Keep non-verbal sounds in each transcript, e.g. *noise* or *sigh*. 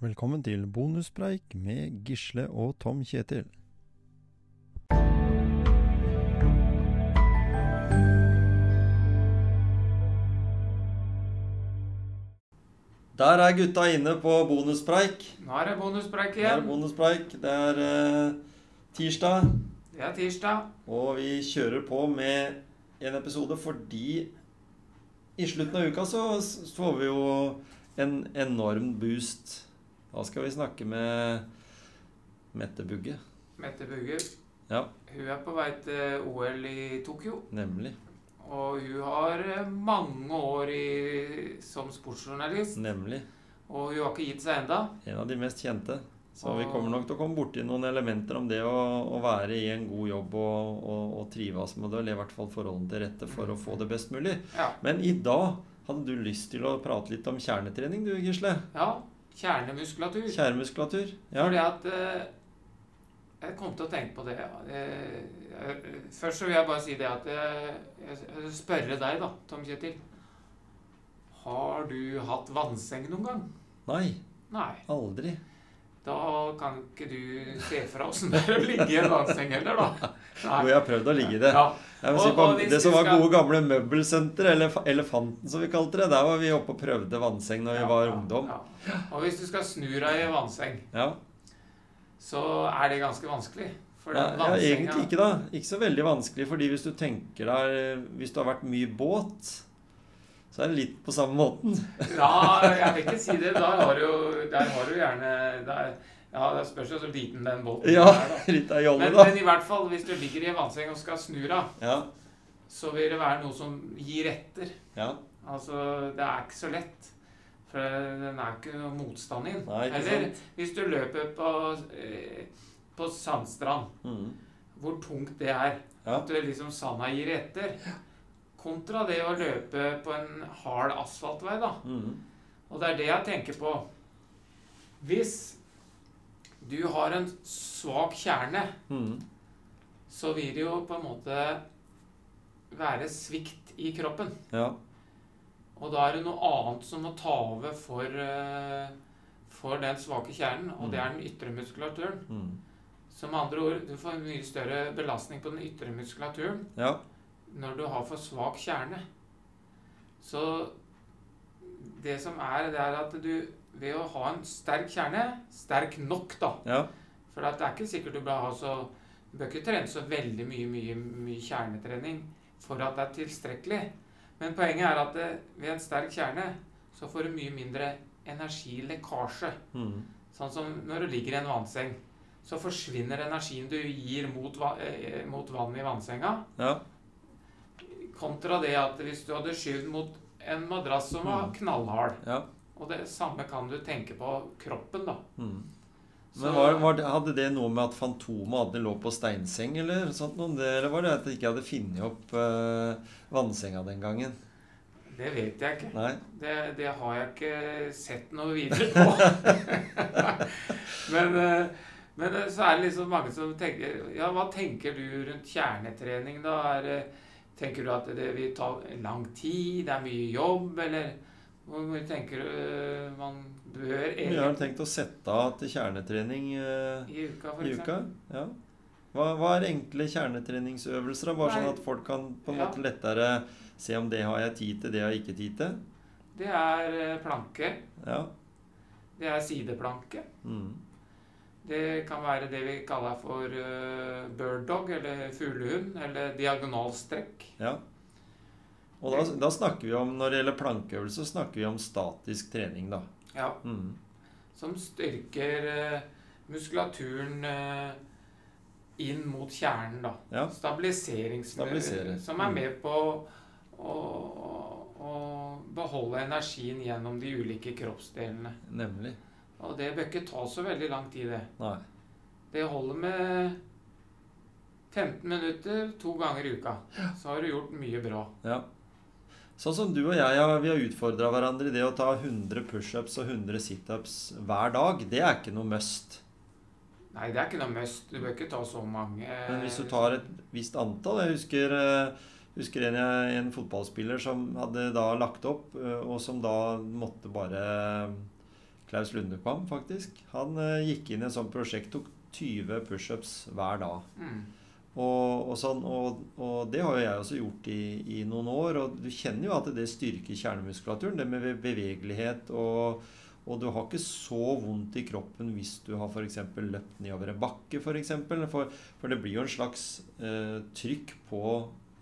Velkommen til bonuspreik med Gisle og Tom Kjetil. Der er gutta inne på bonuspreik. Nå er det bonuspreik Det er igjen. bonuspreik. Det er eh, tirsdag, Det er tirsdag. og vi kjører på med en episode fordi i slutten av uka så får vi jo en enorm boost. Da skal vi snakke med Mette Bugge. Mette Bugge. Ja, Hun er på vei til OL i Tokyo. nemlig. Og hun har eh, mange år i, som sportsjournalist. Nemlig. Og hun har ikke gitt seg enda. En av de mest kjente. Så vi kommer nok til å komme borti noen elementer om det å, å være i en god jobb og, og, og trives med det, eller i hvert fall forholdene til rette for å få det best mulig. Ja. Men i dag hadde du lyst til å prate litt om kjernetrening, du Gisle. ja kjernemuskulatur. Kjernemuskulatur, Ja. Fordi at eh, Jeg kom til å tenke på det. Ja. eh, først så vil jeg bare si det at eh, jeg spørre deg, da, Tom Kjetil. Har du hatt vannseng noen gang? Nei, Nei. aldri. Da kan ikke du se fra åssen det er å ligge i en vannseng heller, da. Jo, jeg har prøvd å ligge i det. Ja. Si på, det som var gode gamle møbelsenter, eller Elefanten som vi kalte det, der var vi oppe og prøvde vannseng når vi var ungdom. ja. Og hvis du skal snu deg i en vannseng, Ja. så er det ganske vanskelig. Ja, ja, egentlig ikke, da. Ikke så veldig vanskelig, fordi hvis du tenker deg Hvis du har vært mye båt, så er det litt på samme måten. Ja, jeg vil ikke si det. Da har du jo Der har du gjerne der, Ja, det spørs jo så liten den båten Ja, er, da. litt av jolle, Men, da. men i hvert fall, hvis du ligger i en vannseng og skal snu deg, Ja, så vil det være noe som gir etter. ja. Altså, det er ikke så lett. For den er ikke noe motstand. Nei, ikke Eller sant? hvis du løper på, eh, på sandstrand, Mm. hvor tungt det er. Ja. At liksom sanda gir etter. Kontra det å løpe på en hard asfaltvei, da. Mm. Og det er det jeg tenker på. Hvis du har en svak kjerne, Mm. så vil det jo på en måte være svikt i kroppen. Ja. Og da er det noe annet som må ta over for, eh, for den svake kjernen, og det er den ytre muskulaturen. Mm. Så med andre ord, du får en mye større belastning på den ytre muskulaturen ja. Når du har for svak kjerne. Så det som er, det er at du ved å ha en sterk kjerne, sterk nok da, Ja. for det er ikke sikkert du bør ha så, du bør ikke trene så veldig mye, mye, mye kjernetrening for at det er tilstrekkelig. Men poenget er at det, ved en sterk kjerne, så får du mye mindre energilekkasje. Mm. Sånn som når du ligger i en vannseng, så forsvinner energien du gir mot, eh, mot vann i vannsenga, Ja. Kontra det at hvis du hadde skyvd mot en madrass som var Mm. knallhard. ja. Og det samme kan du tenke på kroppen, da. Mm. Men var, var det, Hadde det noe med at Fantomet hadde lå på steinseng, eller sånt noe? Eller var det at de ikke hadde funnet opp uh, vannsenga den gangen? Det vet jeg ikke. Det, det har jeg ikke sett noe videre på. *laughs* men, eh, men eh, så er det liksom mange som tenker Ja, hva tenker du rundt kjernetrening, da? Er, det- tenker du at det vil ta lang tid, det er mye jobb, eller hvor tenker du eh, man bør Mye har du tenkt å sette av til kjernetrening eh, i uka, for i uka. Ja. Hva, hva er enkle kjernetreningsøvelser? Bare Bare sånn at folk kan på en Ja. måte lettere se om det har jeg tid til, det har jeg ikke tid til. Det er eh, planke. Ja. Det er sideplanke. Mm. Det kan være det vi kaller for uh, bird dog, eller fuglehund, eller diagonalstrekk. ja. Og da, da snakker vi om, når det gjelder plankeøvelse, snakker vi om statisk trening, da. Ja, Mm. som styrker uh, muskulaturen uh, inn mot kjernen, da. Ja. Stabiliserings... Som er Mm. med på å, å beholde energien gjennom de ulike kroppsdelene. Nemlig. Og det bør ikke ta så veldig lang tid, det. Nei. Det holder med 15 minutter to ganger i uka. Så har du gjort mye bra. Ja. Sånn som du og jeg ja, vi har utfordra hverandre i det å ta 100 pushups og 100 situps hver dag. Det er ikke noe must. Nei, det er ikke noe must. Du bør ikke ta så mange. Men hvis du tar et visst antall Jeg husker, eh, husker en, en fotballspiller som hadde da lagt opp, eh, og som da måtte bare Klaus Lundekvam, faktisk. Han uh, gikk inn i et sånt prosjekt, tok 20 pushups hver dag. Mm. Og, og, sånn, og, og det har jo jeg også gjort i, i noen år. Og du kjenner jo at det styrker kjernemuskulaturen. Det med bevegelighet og og du har ikke så vondt i kroppen hvis du har f.eks. løpt nedover en bakke, for, eksempel. for For det blir jo en slags eh, trykk på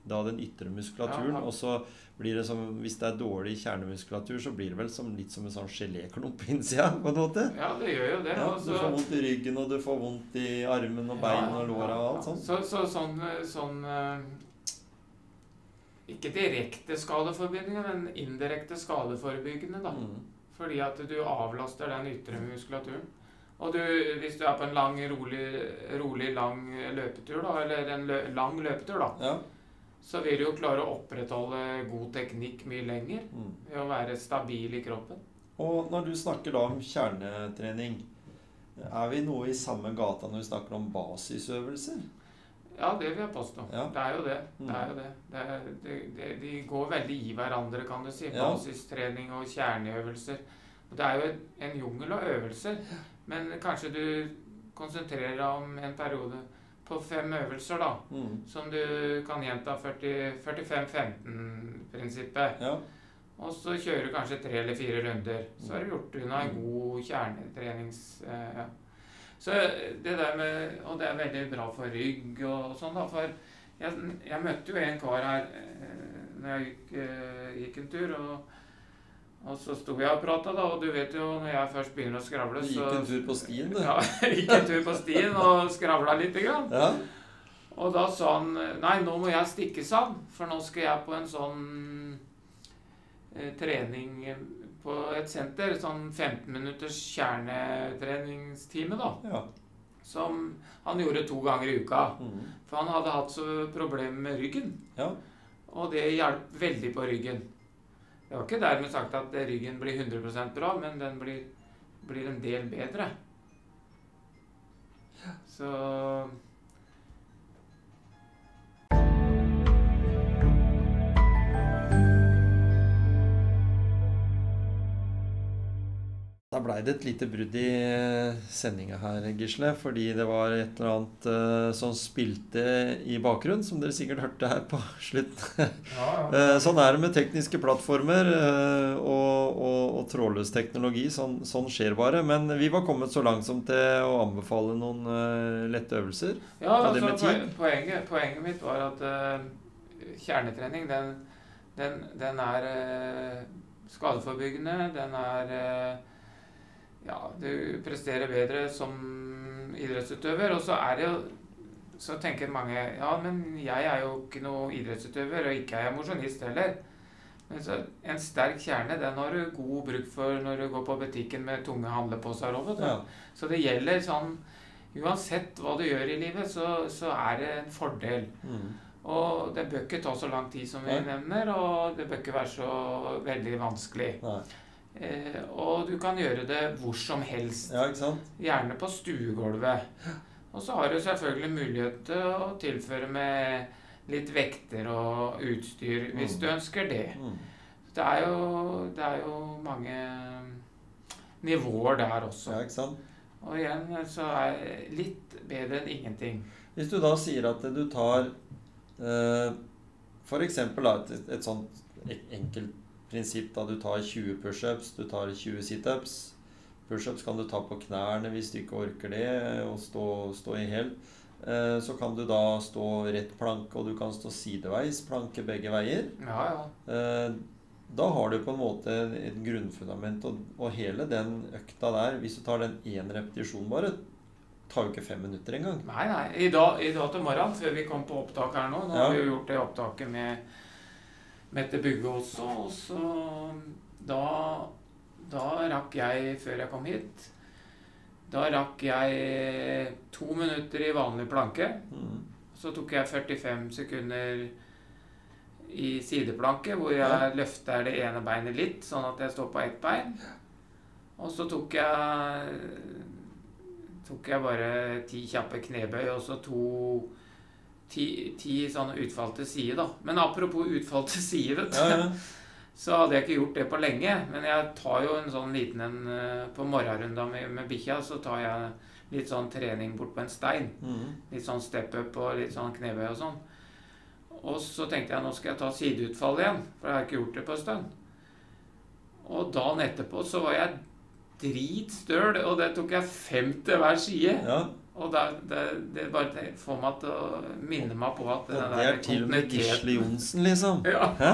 da den ytre muskulaturen. Ja. Og så blir det som Hvis det er dårlig kjernemuskulatur, så blir det vel som, litt som en sånn geléklump på innsida, på en måte. Ja, det gjør jo det. Ja, du får vondt i ryggen, og du får vondt i armen og bein og låra og alt sånt. Så, så sånn, sånn eh, Ikke direkte skadeforebyggende, men indirekte skadeforebyggende, da. Mm. Fordi at du avlaster den ytre muskulaturen. Og du, hvis du er på en lang, rolig, rolig lang løpetur, da, eller en lø lang løpetur, da, Ja. Så vil du jo klare å opprettholde god teknikk mye lenger Mm. ved å være stabil i kroppen. Og når du snakker da om kjernetrening, er vi noe i samme gata når vi snakker om basisøvelser? Ja, det vil jeg påstå. Ja. Det er jo det. Mm. det, er jo det. det, er, det, de går veldig i hverandre, kan du si. Basistrening og kjerneøvelser. Det er jo en, en jungel av øvelser, men kanskje du konsentrerer deg om en periode på fem øvelser, da. Mm. Som du kan gjenta 45-15-prinsippet. Ja. Og så kjører du kanskje tre eller fire runder. Så har du gjort unna en god kjernetrenings... Eh, ja. Så det der med Og det er veldig bra for rygg og sånn, da. For jeg, jeg møtte jo en kar her eh, når jeg gikk, eh, gikk en tur. og og så sto jeg og prata, da, og du vet jo når jeg først begynner å skravle, Du gikk en tur på stien, du. Ja, *laughs* gikk en tur på stien og skravla lite grann. Ja. Og da sa han Nei, nå må jeg stikke, sa han. For nå skal jeg på en sånn eh, trening på et senter. Sånn 15 minutters kjernetreningstime, da. ja. Som han gjorde to ganger i uka. Mm. For han hadde hatt så problemer med ryggen. ja. Og det hjalp veldig på ryggen. Det var ikke dermed sagt at ryggen blir 100% bra, men den blir, blir en del bedre. Så blei det et lite brudd i sendinga her, Gisle. Fordi det var et eller annet uh, som spilte i bakgrunnen, som dere sikkert hørte her på *laughs* slutten. *laughs* Eh, sånn er det med tekniske plattformer uh, og, og, og trådløs teknologi. Sånn, sånn skjer bare. Men vi var kommet så langt som til å anbefale noen eh, lette øvelser. Ja, Ja, altså, poenget, poenget mitt var at eh, kjernetrening, den, den, den er eh, skadeforebyggende. Den er eh, Ja, du presterer bedre som idrettsutøver. Og så er det jo Så tenker mange Ja, men jeg er jo ikke noe idrettsutøver, og ikke er jeg mosjonist heller. Men så, en sterk kjerne den har du god bruk for når du går på butikken med tunge handleposer òg. Ja. Så det gjelder sånn Uansett hva du gjør i livet, så, så er det en fordel. Mm. Og det bør ikke ta så lang tid som vi Nei. nevner, og det bør ikke være så veldig vanskelig. Nei. Eh, og du kan gjøre det hvor som helst. Ja? Gjerne på stuegulvet. Og så har du selvfølgelig mulighet til å tilføre med litt vekter og utstyr hvis Mm. du ønsker det. Mm. Det er jo, det er jo mange nivåer der også. Ja? Og igjen så er litt bedre enn ingenting. Hvis du da sier at du tar eh, eksempel et, et sånt enkelt prinsipp da du tar 20 pushups, du tar 20 situps. Pushups kan du ta på knærne hvis du ikke orker det, og stå, stå i hæl. Eh, så kan du da stå rett planke, og du kan stå sideveis planke begge veier. Ja, ja. Eh, da har du på en måte et grunnfundament, og, hele den økta der, hvis du tar den én repetisjon bare, tar jo ikke fem minutter engang. Nei, nei. I dag, I dag til morgen, før vi kom på opptak her nå Nå har vi jo gjort det opptaket med Mette Bugge også, og så da, da rakk jeg, før jeg kom hit Da rakk jeg to minutter i vanlig planke. Mm. Så tok jeg 45 sekunder i sideplanke, hvor jeg Ja. løfter det ene beinet litt, sånn at jeg står på ett bein. Og så tok jeg tok jeg bare ti kjappe knebøy, og så to ti, ti sånne utfall til side, da. Men apropos utfall til side, vet du. Ja, ja. *laughs* så hadde jeg ikke gjort det på lenge. Men jeg tar jo en sånn liten en eh, på morgenrunda med, med bikkja. Så tar jeg litt sånn trening bort på en stein. Mm. Litt sånn step up og litt sånn knebøy og sånn. Og så tenkte jeg nå skal jeg ta sideutfall igjen, for jeg har ikke gjort det på en stund. Og dagen etterpå så var jeg dritstøl, og det tok jeg fem til hver side. Ja, Og det, det, det bare får meg til å minne meg på at og det er til og med Gisle Johnsen, liksom. ja, Hæ?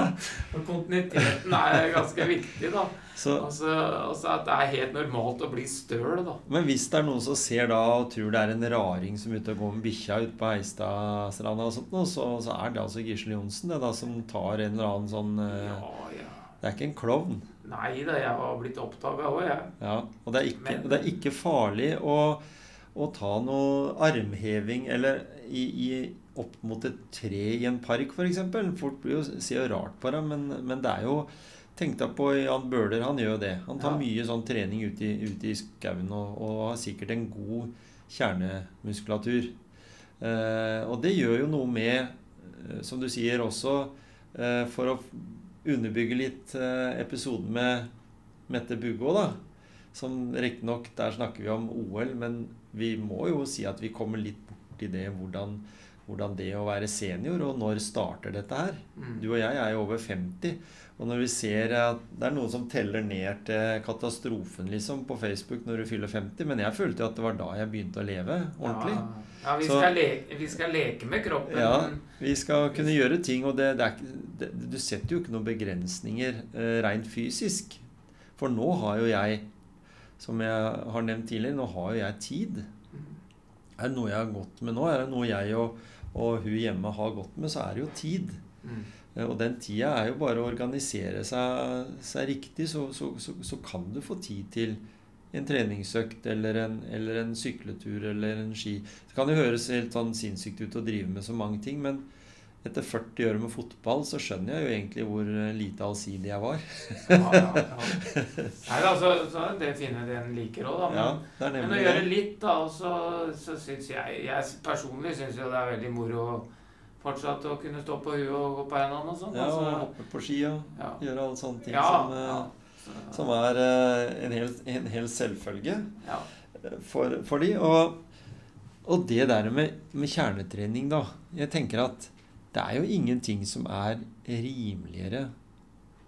og kontinuiteten er ganske viktig, da. Så, Altså, altså at det er helt normalt å bli støl, da. men hvis det er noen som ser da og tror det er en raring som er ute og går med bikkja ute på Heistadstranda, og sånt, så, så er det altså Gisle Johnsen det da, som tar en eller annen sånn eh, Ja, ja. Det er ikke en klovn. Nei da, jeg har blitt oppdaga òg, jeg. Ja, og det er ikke, Men- det er ikke farlig å, å ta noe armheving eller i, i, opp mot et tre i en park, f.eks. Folk blir jo, ser jo rart på deg, men, men det er jo Tenk deg på Jan Bøhler, han gjør jo det. Han tar Ja. mye sånn trening ute i, ut i skauen og, og har sikkert en god kjernemuskulatur. Eh, og det gjør jo noe med, eh, som du sier også, eh, for å underbygge litt eh, episoden med Mette Bugå, da. Som riktignok Der snakker vi om OL, men vi må jo si at vi kommer litt borti det hvordan, hvordan det å være senior, og når starter dette her? Mm. Du og jeg er jo over 50. Og når vi ser at det er noen som teller ned til katastrofen liksom på Facebook når du fyller 50, men jeg følte jo at det var da jeg begynte å leve ordentlig. Ja, ja vi, Så- skal leke, vi skal leke med kroppen. Ja, vi skal kunne gjøre ting, og det, det er, det, du setter jo ikke noen begrensninger eh, rent fysisk. For nå har jo jeg, som jeg har nevnt tidligere, nå har jo jeg tid. Er det noe jeg har gått med nå, er det noe jeg og, og hun hjemme har gått med, så er det jo tid. Mm. Eh, Og den tida er jo bare å organisere seg, seg riktig, så, så, så, så kan du få tid til en treningsøkt eller en, eller en sykletur eller en ski. Det kan jo høres helt sånn sinnssykt ut å drive med så mange ting, men etter 40 år med fotball så skjønner jeg jo egentlig hvor eh, lite allsidig jeg var. Ja, ja, ja. *laughs* Nei, altså, så, er det fine det en liker òg, da. Men, Ja, men å gjøre litt, da, så, så syns jeg Jeg personlig syns jo det er veldig moro fortsatt å kunne stå på huet og gå på hendene og sånn. Ja, og altså, hoppe på ski og ja. gjøre alle sånne ting som, eh. Så, som er eh, en hel, en hel selvfølge. ja. for, for de. Og, og det der med, med kjernetrening, da. Jeg tenker at det er jo ingenting som er rimeligere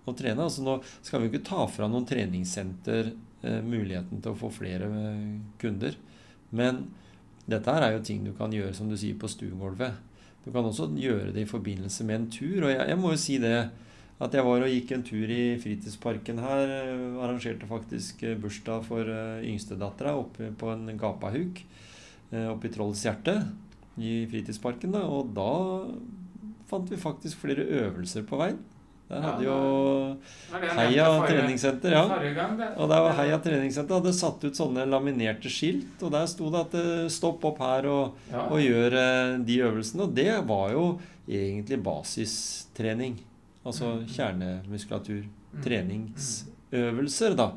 å trene. Altså Nå skal vi jo ikke ta fra noen treningssenter eh, muligheten til å få flere eh, kunder. Men dette her er jo ting du kan gjøre, som du sier, på stuegulvet. Du kan også gjøre det i forbindelse med en tur. Og jeg, jeg må jo si det at jeg var og gikk en tur i fritidsparken her. eh, Arrangerte faktisk eh, bursdag for yngstedattera oppe på en gapahuk oppe i Trollets hjerte i fritidsparken. Da, og da fant vi faktisk flere øvelser på veien. Der hadde jo Heia treningssenter, ja. Og der var Heia treningssenter hadde satt ut sånne laminerte skilt, og der sto det at eh, 'stopp opp her og, og gjør eh, de øvelsene'. Og det var jo egentlig basistrening. Altså Mm. kjernemuskulatur. Mm. Treningsøvelser, da.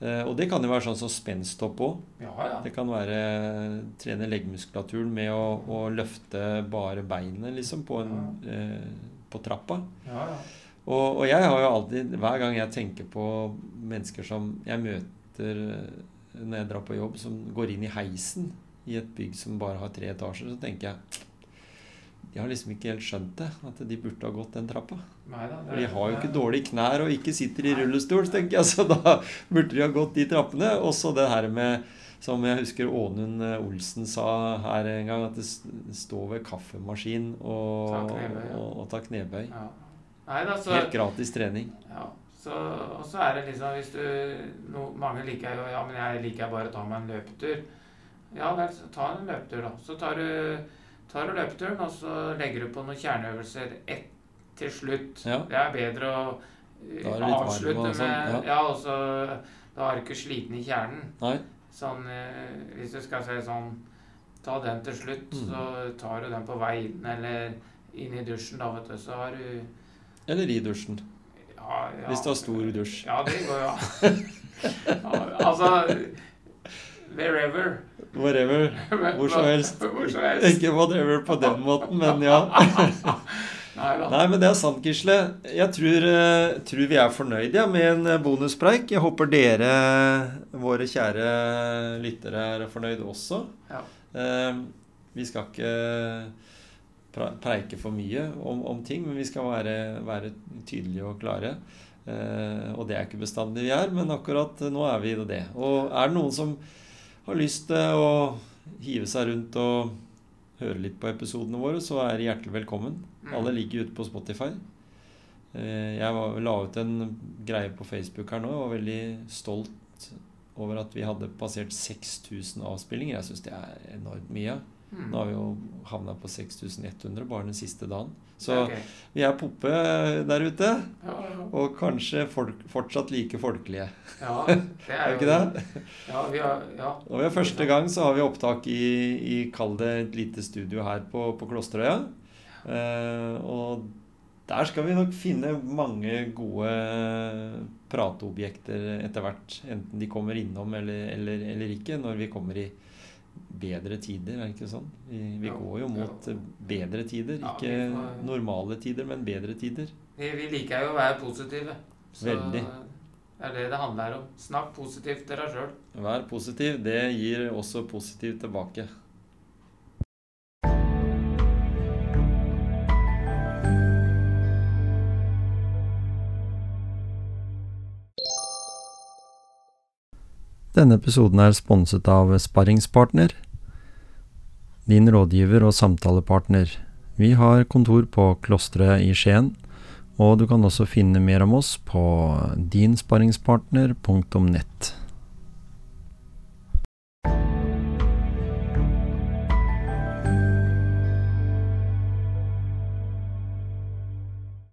Eh, Og det kan jo være sånn som spensthopp òg. Ja, ja. Det kan være eh, trene leggmuskulaturen med å, å løfte bare beinet, liksom, på, en, eh, på trappa. ja, ja. Og, og jeg har jo alltid, hver gang jeg tenker på mennesker som jeg møter eh, når jeg drar på jobb, som går inn i heisen i et bygg som bare har tre etasjer, så tenker jeg de har liksom ikke helt skjønt det, at de burde ha gått den trappa. Neida, For de har jo ikke dårlige knær og ikke sitter i rullestol, tenker jeg, *laughs* så da burde de ha gått de trappene. Også det her med som jeg husker Ånund eh, Olsen sa her en gang, at det står ved kaffemaskin og, Ta knebøy, ja. og, og ta knebøy. Ja. Neida, så Helt gratis trening. Ja, og så er det liksom hvis du no, Mange liker jo Ja, men jeg liker bare å ta meg en løpetur. Ja vel, ta en løpetur, da. Så tar du, tar du løpeturen, og så legger du på noen kjerneøvelser ett til slutt. Ja. Det er bedre å eh, er varm avslutte med ja. Ja, og så Da er du ikke sliten i kjernen. Nei. Sånn eh, Hvis du skal si sånn Ta den til slutt, Mm. så tar du den på vei inn eller inn i dusjen, da, vet du. Så har du Eller i dusjen. ja, ja. Hvis du har stor dusj. Ja, det går jo an. Ja, *laughs* *laughs* altså Wherever. Whatever. *laughs* Hvor som helst. Hvor som helst. Ikke whatever på den måten, men ja. *laughs* Nei men det er sant, Gisle. Jeg tror, eh, tror vi er fornøyd ja, med en eh, bonuspreik. Jeg håper dere, våre kjære lyttere, er fornøyd også. Ja. Eh, vi skal ikke preike for mye om, om ting, men vi skal være, være tydelige og klare. Eh, og det er ikke bestandig vi er, men akkurat nå er vi det. Og er det noen som har lyst til å hive seg rundt og høre litt på episodene våre, så er hjertelig velkommen. Mm. Alle ligger ute på Spotify. Eh, Jeg la ut en greie på Facebook her nå. og var veldig stolt over at vi hadde passert 6000 avspillinger. Jeg syns det er enormt mye. Mm. Nå har vi jo havna på 6100 bare den siste dagen. Så okay. vi er poppe der ute. Ja, ja. Og kanskje folk, fortsatt like folkelige. ja, *laughs* det er jo ikke det? Ja, vi har, ja. Når vi er første gang så har vi opptak i, i kall det et lite studio her på, på Klosterøya. Eh, og der skal vi nok finne mange gode prateobjekter etter hvert. Enten de kommer innom eller, eller, eller ikke, når vi kommer i bedre tider. Er det ikke sånn? Vi, vi Jo, går jo mot jo. bedre tider. Ikke ja, får- normale tider, men bedre tider. Vi, vi liker jo å være positive. Så Veldig. det er det det handler om. Snakk positivt til deg sjøl. Vær positiv. Det gir også positivt tilbake. Denne episoden er sponset av Sparringspartner, din rådgiver og samtalepartner. Vi har kontor på Klosteret i Skien, og du kan også finne mer om oss på dinsparringspartner.nett.